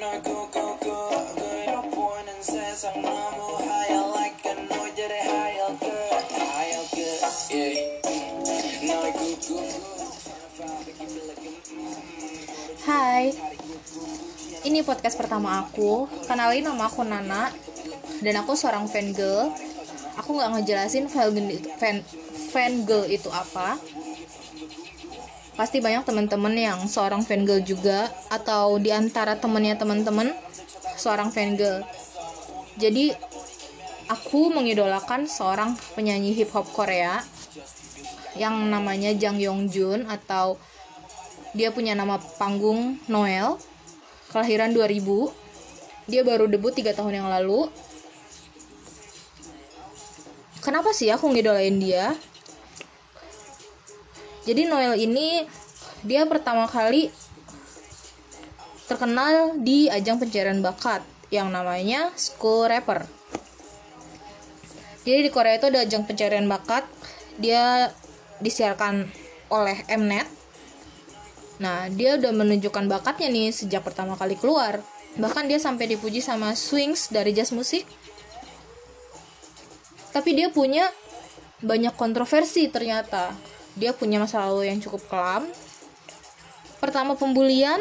Hai, ini podcast pertama aku. Kenalin nama aku Nana. Dan aku seorang fan girl. Aku nggak ngejelasin fan fan fan girl itu apa. Pasti banyak teman-teman yang seorang fan girl juga atau di antara temennya teman-teman seorang fan girl. Jadi aku mengidolakan seorang penyanyi hip hop Korea yang namanya Jang Yong Jun atau dia punya nama panggung Noel kelahiran 2000 dia baru debut 3 tahun yang lalu. Kenapa sih aku ngidolain dia jadi Noel ini dia pertama kali terkenal di ajang pencarian bakat yang namanya School Rapper jadi di Korea itu ada ajang pencarian bakat dia disiarkan oleh Mnet Nah, dia udah menunjukkan bakatnya nih sejak pertama kali keluar. Bahkan dia sampai dipuji sama Swings dari Jazz Musik. Tapi dia punya banyak kontroversi ternyata. Dia punya masa lalu yang cukup kelam. Pertama pembulian,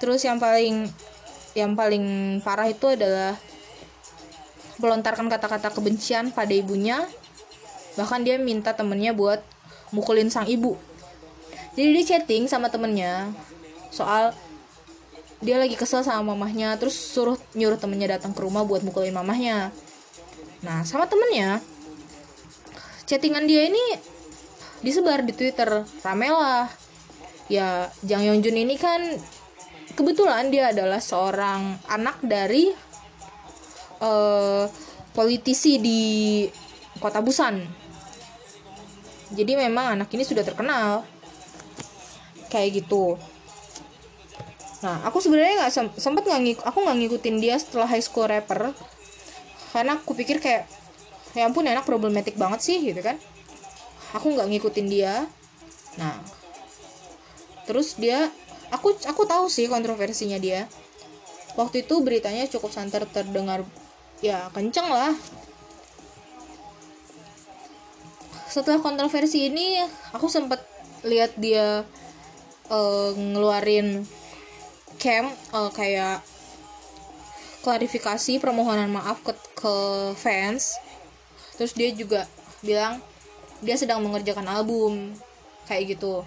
terus yang paling yang paling parah itu adalah melontarkan kata-kata kebencian pada ibunya. Bahkan dia minta temennya buat mukulin sang ibu jadi dia chatting sama temennya soal dia lagi kesel sama mamahnya terus suruh nyuruh temennya datang ke rumah buat mukulin mamahnya nah sama temennya chattingan dia ini disebar di twitter. Rame lah. Ya Jang Yongjun ini kan kebetulan dia adalah seorang anak dari uh, politisi di kota Busan. Jadi memang anak ini sudah terkenal. Kayak gitu. Nah aku sebenarnya nggak sem sempet nggak aku nggak ngikutin dia setelah high school rapper. Karena aku pikir kayak ya ampun enak problematik banget sih gitu kan aku nggak ngikutin dia. Nah terus dia aku aku tahu sih kontroversinya dia. Waktu itu beritanya cukup santer terdengar ya kenceng lah. Setelah kontroversi ini aku sempat lihat dia uh, ngeluarin camp uh, kayak klarifikasi permohonan maaf ke ke fans. Terus dia juga bilang dia sedang mengerjakan album kayak gitu.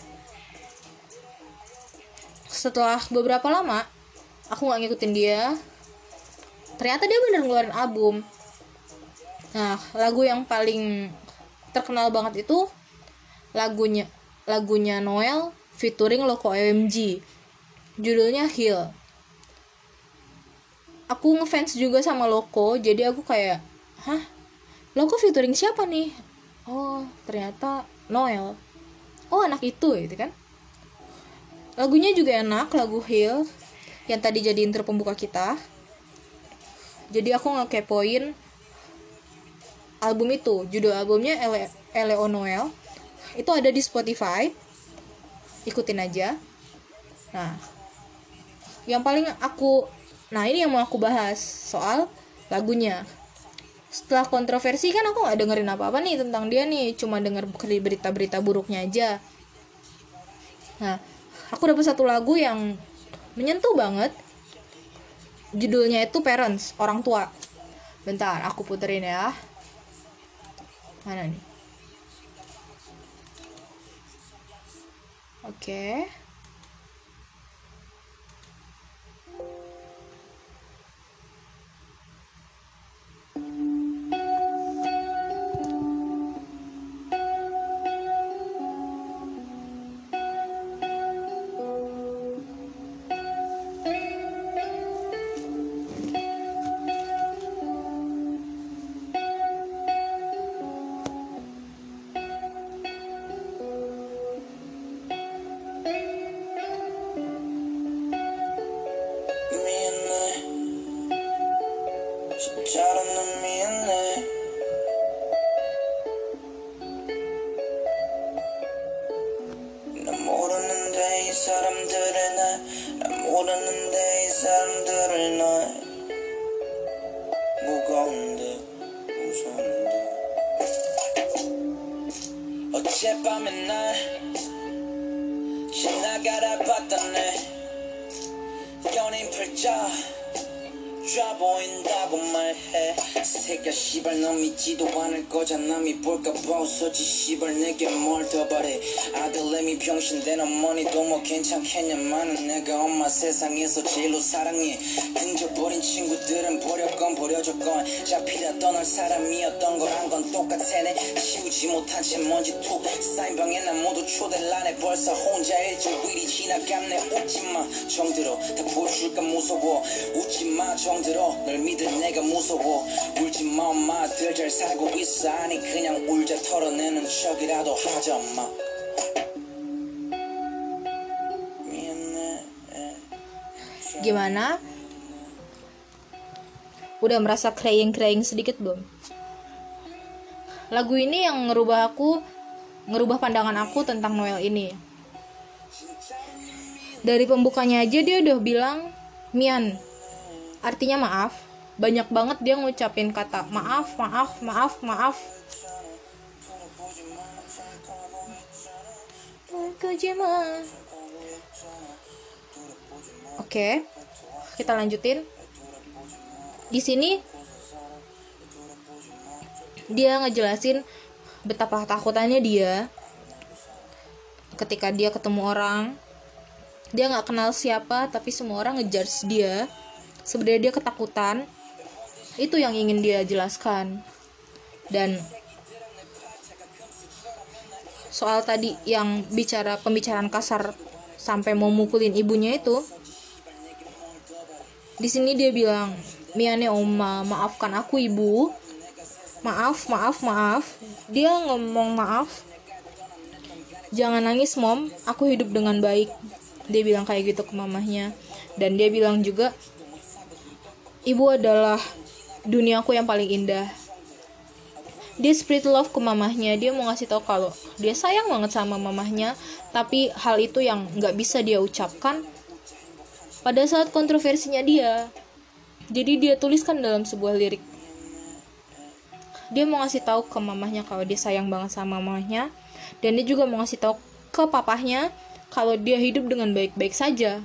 Setelah beberapa lama aku nggak ngikutin dia. Ternyata dia bener ngeluarin album. Nah lagu yang paling terkenal banget itu lagunya lagunya Noel featuring Loko OMG judulnya Heal. Aku ngefans juga sama Loko jadi aku kayak hah? Loko featuring siapa nih oh ternyata Noel. Oh anak itu gitu kan? Lagunya juga enak lagu Heal yang tadi jadi intro pembuka kita. Jadi aku ngekepoin album itu. Judul albumnya Ele Eleo Noel. Itu ada di Spotify. Ikutin aja. Nah yang paling aku nah ini yang mau aku bahas soal lagunya setelah kontroversi kan aku nggak dengerin apa apa nih tentang dia nih cuma denger berita-berita buruknya aja. Nah aku dapat satu lagu yang menyentuh banget. Judulnya itu parents orang tua. Bentar aku puterin ya. Mana nih? Oke. 사 perfect job. 좋아 보인다고 말해. 새끼야 씨발 너 믿지도 않을 거잖아. 남이 볼까 봐 웃어지 씨발 내게 뭘 더 바래. 아들내미 병신된 어머니도 뭐 괜찮겠냐마는 내가 엄마 세상에서 제일로 사랑해. 등져버린 친구들은 버렸건 버려졌건. 잡히다 떠날 사람이었던 거란 건 똑같애네. 치우지 못한 채 먼지 툭 쌓인 방에 난 모두 초대를 안해 벌써 혼자 일주일이 지나갔네. 웃지마. 정들어 다 보여줄까 무서워. 웃지마 정 들어 널 믿은 내가 무서워 울지마 엄마들 잘 살고 있어 아니 그냥 울자 털어내는 척이라도 하자 엄마 미안해 Gimana? Udah merasa crying-crying sedikit belum? Lagu ini yang ngerubah aku, ngerubah pandangan aku tentang Noel ini. Dari pembukanya aja dia udah bilang, Mian, artinya maaf. Banyak banget dia ngucapin kata maaf, maaf, maaf, maaf. Oke, kita lanjutin. Di sini dia ngejelasin betapa takutannya dia ketika dia ketemu orang. Dia nggak kenal siapa, tapi semua orang ngejudge dia. Sebenarnya dia ketakutan. Itu yang ingin dia jelaskan. Dan soal tadi yang bicara pembicaraan kasar sampai mau mukulin ibunya itu di sini dia bilang Miane Oma maafkan aku ibu. Maaf maaf maaf. Dia ngomong maaf. Jangan nangis mom. Aku hidup dengan baik. Dia bilang kayak gitu ke mamahnya. Dan dia bilang juga ibu adalah duniaku yang paling indah. Dia spirit love ke mamahnya. Dia mau ngasih tahu kalau dia sayang banget sama mamahnya tapi hal itu yang nggak bisa dia ucapkan pada saat kontroversinya dia. Jadi dia tuliskan dalam sebuah lirik. Dia mau ngasih tahu ke mamahnya kalau dia sayang banget sama mamahnya dan dia juga mau ngasih tahu ke papahnya kalau dia hidup dengan baik-baik saja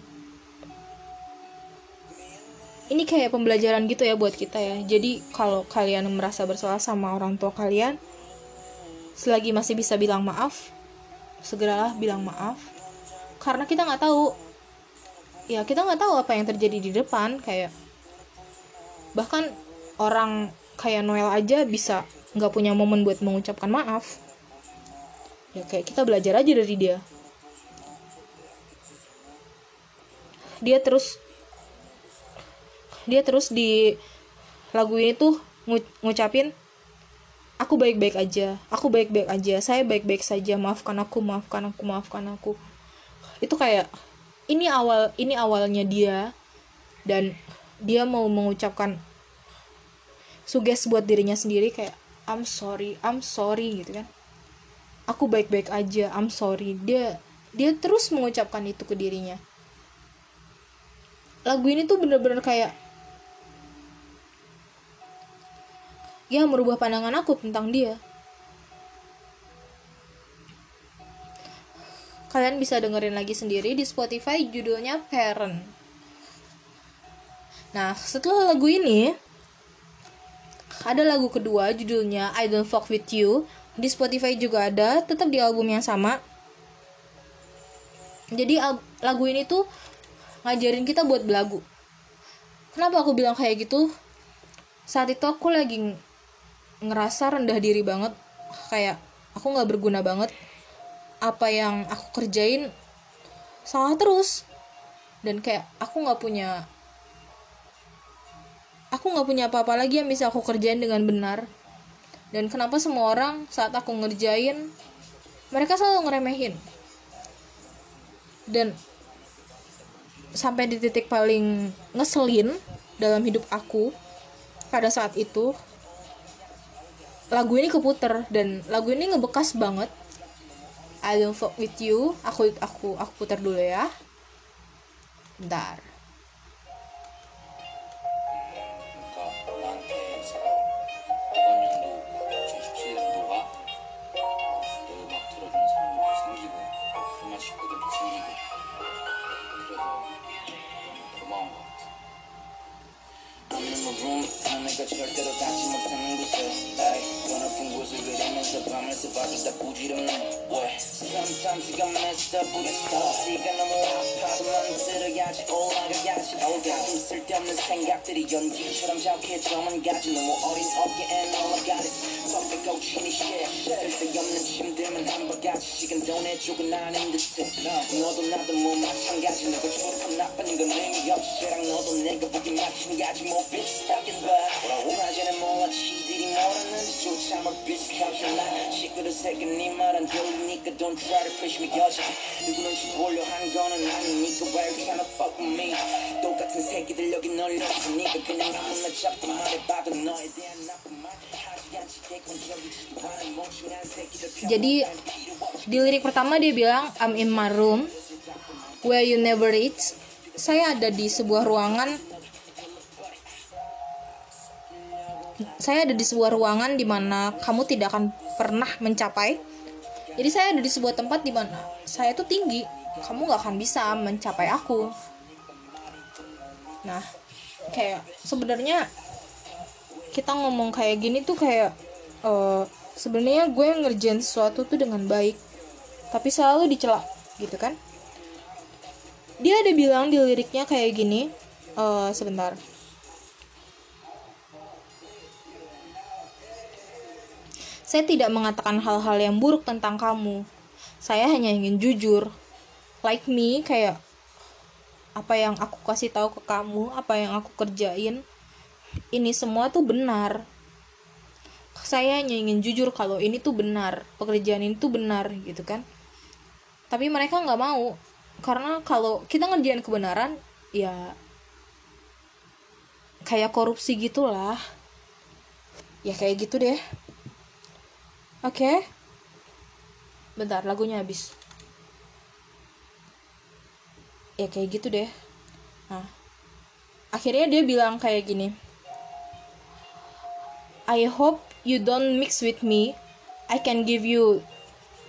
ini kayak pembelajaran gitu ya buat kita ya. Jadi kalau kalian merasa bersalah sama orang tua kalian selagi masih bisa bilang maaf segeralah bilang maaf. Karena kita nggak tahu. Ya kita nggak tahu apa yang terjadi di depan kayak bahkan orang kayak Noel aja bisa nggak punya momen buat mengucapkan maaf. Ya kayak kita belajar aja dari dia. Dia terus dia terus di lagu ini tuh ngu- ngucapin aku baik-baik aja aku baik-baik aja saya baik-baik saja maafkan aku maafkan aku maafkan aku. Itu kayak ini awal ini awalnya dia dan dia mau mengucapkan suges buat dirinya sendiri kayak I'm sorry I'm sorry gitu kan. Aku baik-baik aja I'm sorry. Dia dia terus mengucapkan itu ke dirinya. Lagu ini tuh bener-bener kayak ya merubah pandangan aku tentang dia. Kalian bisa dengerin lagi sendiri di Spotify judulnya Parent. Nah setelah lagu ini ada lagu kedua judulnya I Don't Fuck With You. Di Spotify juga ada tetap di album yang sama. Jadi lagu ini tuh ngajarin kita buat belagu. Kenapa aku bilang kayak gitu? Saat itu aku lagi ngerasa rendah diri banget. Kayak aku nggak berguna banget. Apa yang aku kerjain salah terus. Dan kayak aku nggak punya aku nggak punya apa-apa lagi yang bisa aku kerjain dengan benar. Dan kenapa semua orang saat aku ngerjain mereka selalu ngeremehin. Dan sampai di titik paling ngeselin dalam hidup aku pada saat itu lagu ini keputer dan lagu ini ngebekas banget. I don't fuck with you aku aku aku putar dulu ya. Bentar got messed up with the stars 네가 너무 아파도 만들어야지 올 가끔 쓸데없는 생각들이 연기처럼 자욱해져만 가지. 너무 어린 어깨에 올라가 this fucking 고치니 shit. 쓸데없는 짐들만 한 바가지씩은 더 내주고 나는 듯해 너도 나도 뭐 마찬가지. 누가 좋고 나쁜 건 의미 없이 쟤랑 너도 내가 보기 마찬가지. 뭐 비슷하긴 봐. 낮에는 몰라 지들이 뭐라는지조차 뭘 비슷하지 나 시끄러 새긴 네 말은 들리니까 don't try to push me. 여자 누구는지 보려 한 거는 아니니까 why you tryna fuck with me 똑같은 새끼들 여기 널렸으니까 그냥 아무나 잡고 말해봐도 너에 대한 나쁜 말 하지 않지 객관적이지도 않은 멍청한 새끼들 Jadi di lirik pertama dia bilang I'm in my room where you never reach. Saya ada di sebuah ruangan saya ada di sebuah ruangan di mana kamu tidak akan pernah mencapai. Jadi saya ada di sebuah tempat di mana saya itu tinggi, kamu gak akan bisa mencapai aku. Nah, kayak sebenarnya kita ngomong kayak gini tuh kayak eh, sebenarnya gue ngerjain sesuatu tuh dengan baik, tapi selalu dicela gitu kan? Dia ada bilang di liriknya kayak gini, eh, sebentar. Saya tidak mengatakan hal-hal yang buruk tentang kamu. Saya hanya ingin jujur. Like me, kayak apa yang aku kasih tahu ke kamu, apa yang aku kerjain, ini semua tuh benar. Saya hanya ingin jujur kalau ini tuh benar, pekerjaan ini tuh benar gitu kan. Tapi mereka nggak mau, karena kalau kita ngerjain kebenaran, ya kayak korupsi gitulah. Ya kayak gitu deh. Oke. Bentar, lagunya habis. Ya kayak gitu deh. Nah. Akhirnya dia bilang kayak gini. I hope you don't mix with me. I can give you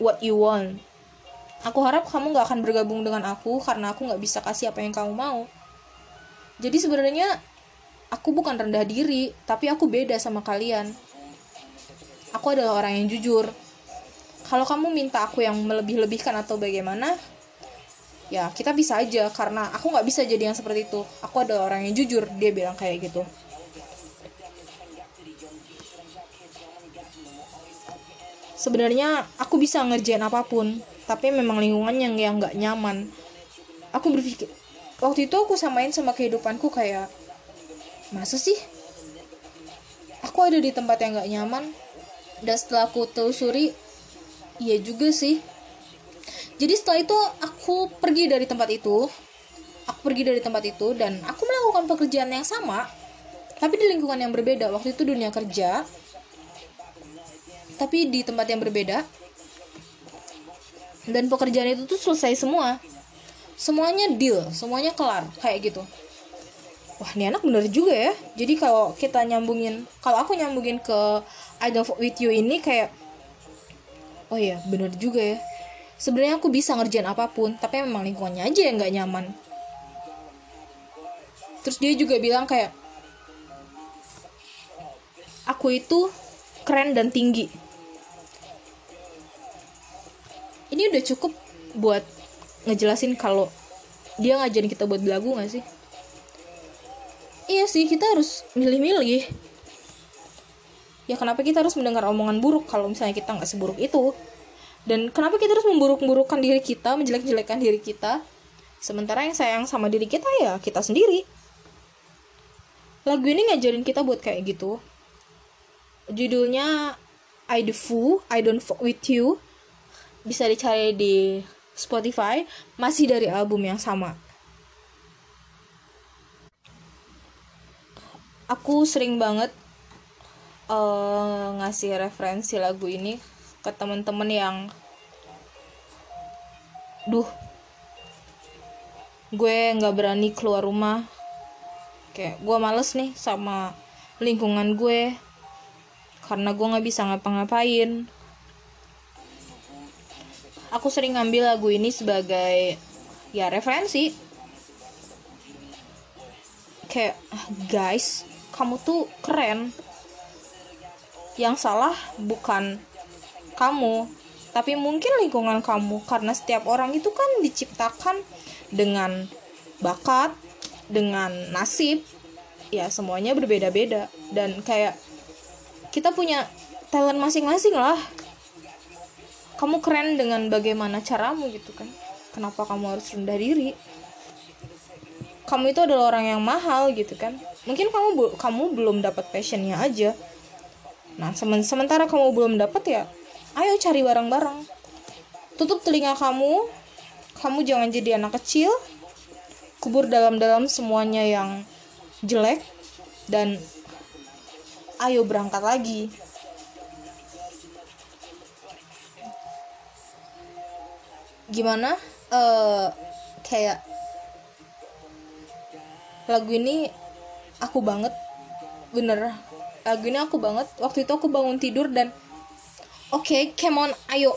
what you want. Aku harap kamu gak akan bergabung dengan aku karena aku gak bisa kasih apa yang kamu mau. Jadi sebenarnya aku bukan rendah diri, tapi aku beda sama kalian aku adalah orang yang jujur. Kalau kamu minta aku yang melebih-lebihkan atau bagaimana, ya kita bisa aja karena aku nggak bisa jadi yang seperti itu. Aku adalah orang yang jujur, dia bilang kayak gitu. Sebenarnya aku bisa ngerjain apa pun, tapi memang lingkungan yang yang nggak nyaman. Aku berpikir waktu itu aku samain sama kehidupanku kayak masa sih aku ada di tempat yang nggak nyaman dan setelah aku telusuri iya juga sih jadi setelah itu aku pergi dari tempat itu. Aku pergi dari tempat itu dan aku melakukan pekerjaan yang sama tapi di lingkungan yang berbeda. Waktu itu dunia kerja tapi di tempat yang berbeda. Dan pekerjaan itu tuh selesai semua. Semuanya deal semuanya kelar kayak gitu. Wah ini anak bener juga ya. Jadi kalau kita nyambungin kalau aku nyambungin ke I fuck with you ini kayak oh iya bener juga ya sebenarnya aku bisa ngerjain apa pun tapi memang lingkungannya aja yang nggak nyaman. Terus dia juga bilang kayak aku itu keren dan tinggi. Ini udah cukup buat ngejelasin kalau dia ngajarin kita buat belagu gak sih? Iya sih kita harus milih-milih. Ya kenapa kita harus mendengar omongan buruk kalau misalnya kita nggak seburuk itu dan kenapa kita harus memburuk-burukkan diri kita menjelek-jelekkan diri kita? Sementara yang sayang sama diri kita ya kita sendiri. Lagu ini ngajarin kita buat kayak gitu. Judulnya I the Fool I don't fuck with you. Bisa dicari di Spotify. Masih dari album yang sama. Aku sering banget uh, ngasih referensi lagu ini ke teman-teman yang duh gue nggak berani keluar rumah. Kayak gue males nih sama lingkungan gue karena gue nggak bisa ngapa-ngapain. Aku sering ngambil lagu ini sebagai ya referensi. Kayak "Ah, guys kamu tuh keren. Yang salah bukan kamu. Tapi mungkin lingkungan kamu karena setiap orang itu kan diciptakan dengan bakat dengan nasib ya semuanya berbeda-beda. Dan kayak kita punya talent masing-masing lah. Kamu keren dengan bagaimana caramu gitu kan. Kenapa kamu harus rendah diri? Kamu itu adalah orang yang mahal gitu kan. Mungkin kamu kamu belum dapat passionnya aja. Nah sementara kamu belum dapat ya ayo cari barang-barang tutup telinga kamu. Kamu jangan jadi anak kecil. Kubur dalam-dalam semuanya yang jelek. Dan ayo berangkat lagi. Gimana? Uh, kayak lagu ini aku banget. Bener. Lagu ini aku banget. Waktu itu aku bangun tidur dan oke okay, come on ayo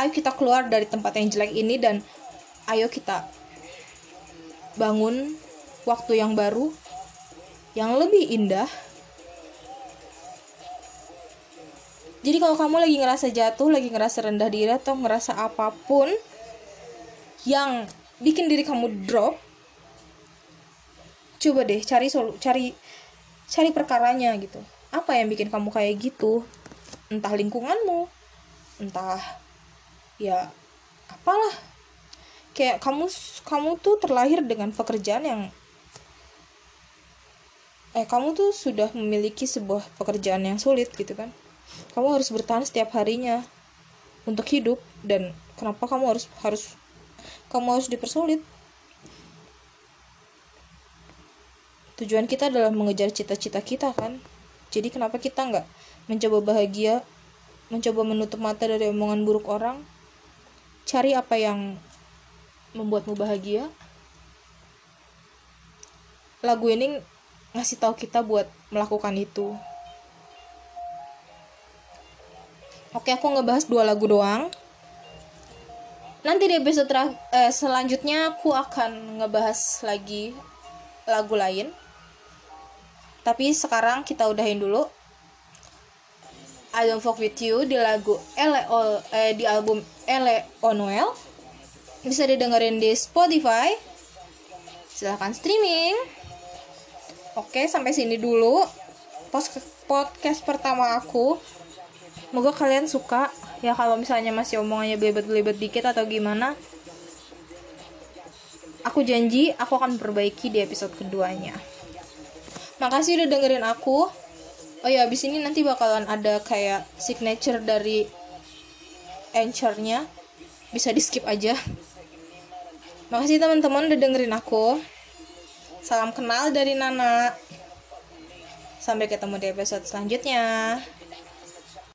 ayo kita keluar dari tempat yang jelek ini dan ayo kita bangun waktu yang baru yang lebih indah Jadi kalau kamu lagi ngerasa jatuh, lagi ngerasa rendah diri atau ngerasa apa pun yang bikin diri kamu drop, coba deh cari solu, cari cari perkaranya gitu. Apa yang bikin kamu kayak gitu? Entah lingkunganmu, entah ya apalah. Kayak kamu kamu tuh terlahir dengan pekerjaan yang eh kamu tuh sudah memiliki sebuah pekerjaan yang sulit gitu kan. Kamu harus bertahan setiap harinya untuk hidup dan kenapa kamu harus harus kamu harus dipersulit? Tujuan kita adalah mengejar cita-cita kita kan. Jadi kenapa kita nggak mencoba bahagia mencoba menutup mata dari omongan buruk orang cari apa yang membuatmu bahagia lagu ini ngasih tahu kita buat melakukan itu Oke, aku ngebahas dua lagu doang. Nanti di episode eh, selanjutnya aku akan ngebahas lagi lagu lain. Tapi sekarang kita udahin dulu. I Don't Fuck With You di lagu Ele eh, di album Ele Onoel. Bisa didengerin di Spotify. Silahkan streaming. Oke, sampai sini dulu podcast pertama aku semoga kalian suka ya kalau misalnya masih omongannya belibet-belibet dikit atau gimana aku janji aku akan perbaiki di episode keduanya makasih udah dengerin aku oh ya abis ini nanti bakalan ada kayak signature dari anchornya. Bisa di skip aja. Makasih teman-teman udah dengerin aku. Salam kenal dari Nana. Sampai ketemu di episode selanjutnya